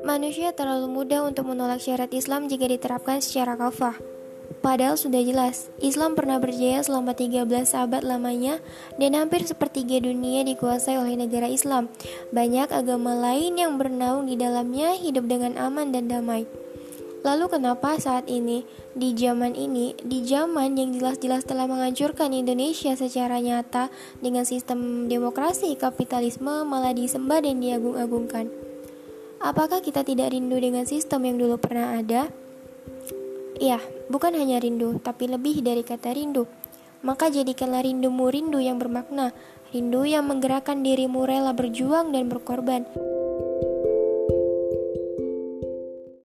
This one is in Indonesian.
Manusia terlalu mudah untuk menolak syarat Islam jika diterapkan secara kafah. Padahal sudah jelas, Islam pernah berjaya selama 13 abad lamanya dan hampir sepertiga dunia dikuasai oleh negara Islam. Banyak agama lain yang bernaung di dalamnya hidup dengan aman dan damai. Lalu kenapa saat ini, di zaman ini, di zaman yang jelas-jelas telah menghancurkan Indonesia secara nyata dengan sistem demokrasi kapitalisme malah disembah dan diagung-agungkan? Apakah kita tidak rindu dengan sistem yang dulu pernah ada? Ya, bukan hanya rindu, tapi lebih dari kata rindu. Maka jadikanlah rindumu rindu yang bermakna, rindu yang menggerakkan dirimu rela berjuang dan berkorban.